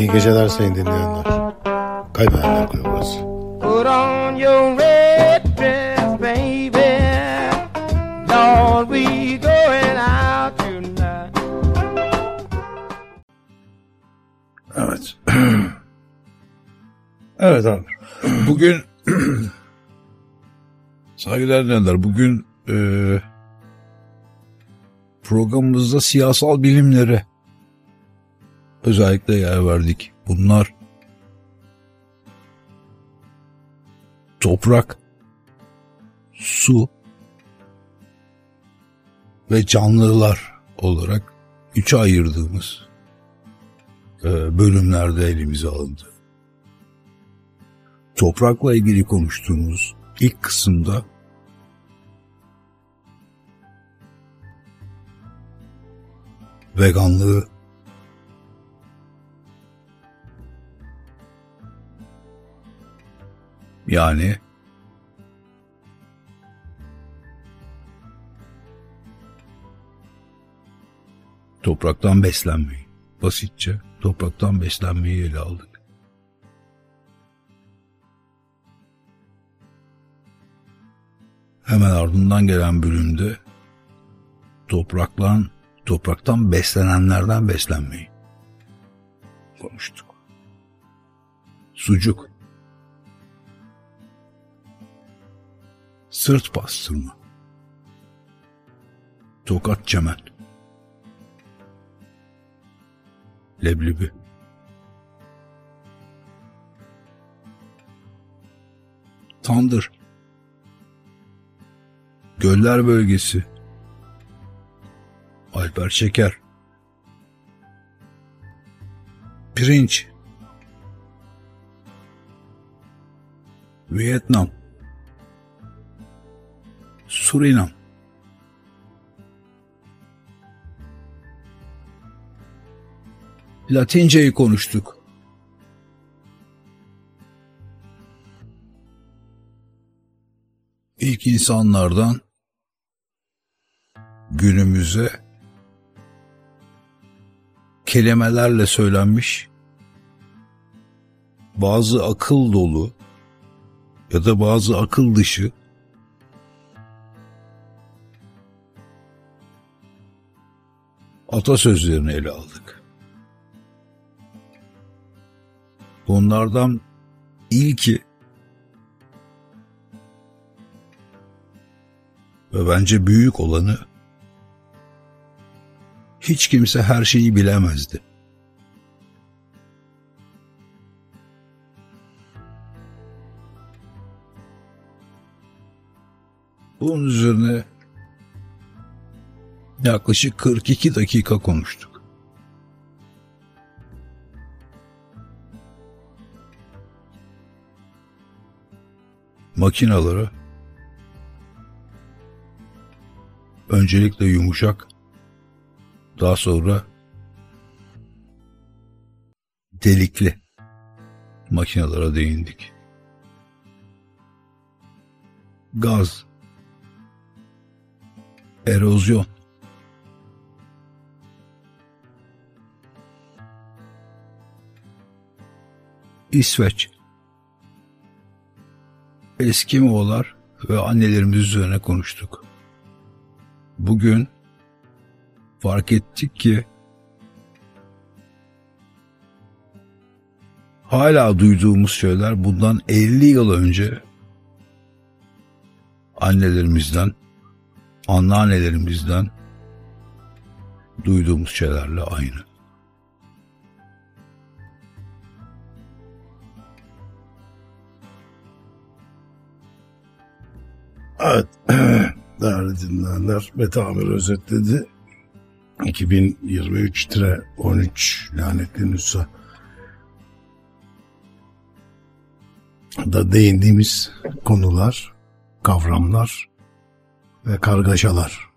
İyi geceler sayın dinleyenler. Kaybedenler Kulübü burası. Put on your red dress, baby. Lord, we going out tonight. Evet. evet abi. Bugün saygıdeğer dinleyenler bugün e, programımızda siyasal bilimlere özellikle yer verdik. Bunlar toprak, su ve canlılar olarak üçe ayırdığımız e, bölümlerde elimize alındı. Toprakla ilgili konuştuğumuz ilk kısımda veganlığı yani topraktan beslenmeyi basitçe topraktan beslenmeyi ele aldık. Hemen ardından gelen bölümde topraktan, topraktan beslenenlerden beslenmeyi konuştuk. Sucuk, sırt bastırma, tokat çemen, leblebi, tandır, Göller bölgesi. Alper Şeker. Pirinç. Vietnam. Surinam. Latinceyi konuştuk. İlk insanlardan günümüze kelimelerle söylenmiş bazı akıl dolu ya da bazı akıl dışı atasözlerini ele aldık. Bunlardan ilki ve bence büyük olanı hiç kimse her şeyi bilemezdi. Bunun üzerine yaklaşık 42 dakika konuştuk. Makinalara öncelikle yumuşak daha sonra delikli makinalara değindik. Gaz, erozyon, İsveç, Eskimoğullar ve annelerimiz üzerine konuştuk. Bugün fark ettik ki hala duyduğumuz şeyler bundan 50 yıl önce annelerimizden, anneannelerimizden duyduğumuz şeylerle aynı. Evet. Değerli dinleyenler, Mete Amir özetledi. 2023-13 lanetli nüsa da değindiğimiz konular, kavramlar ve kargaşalar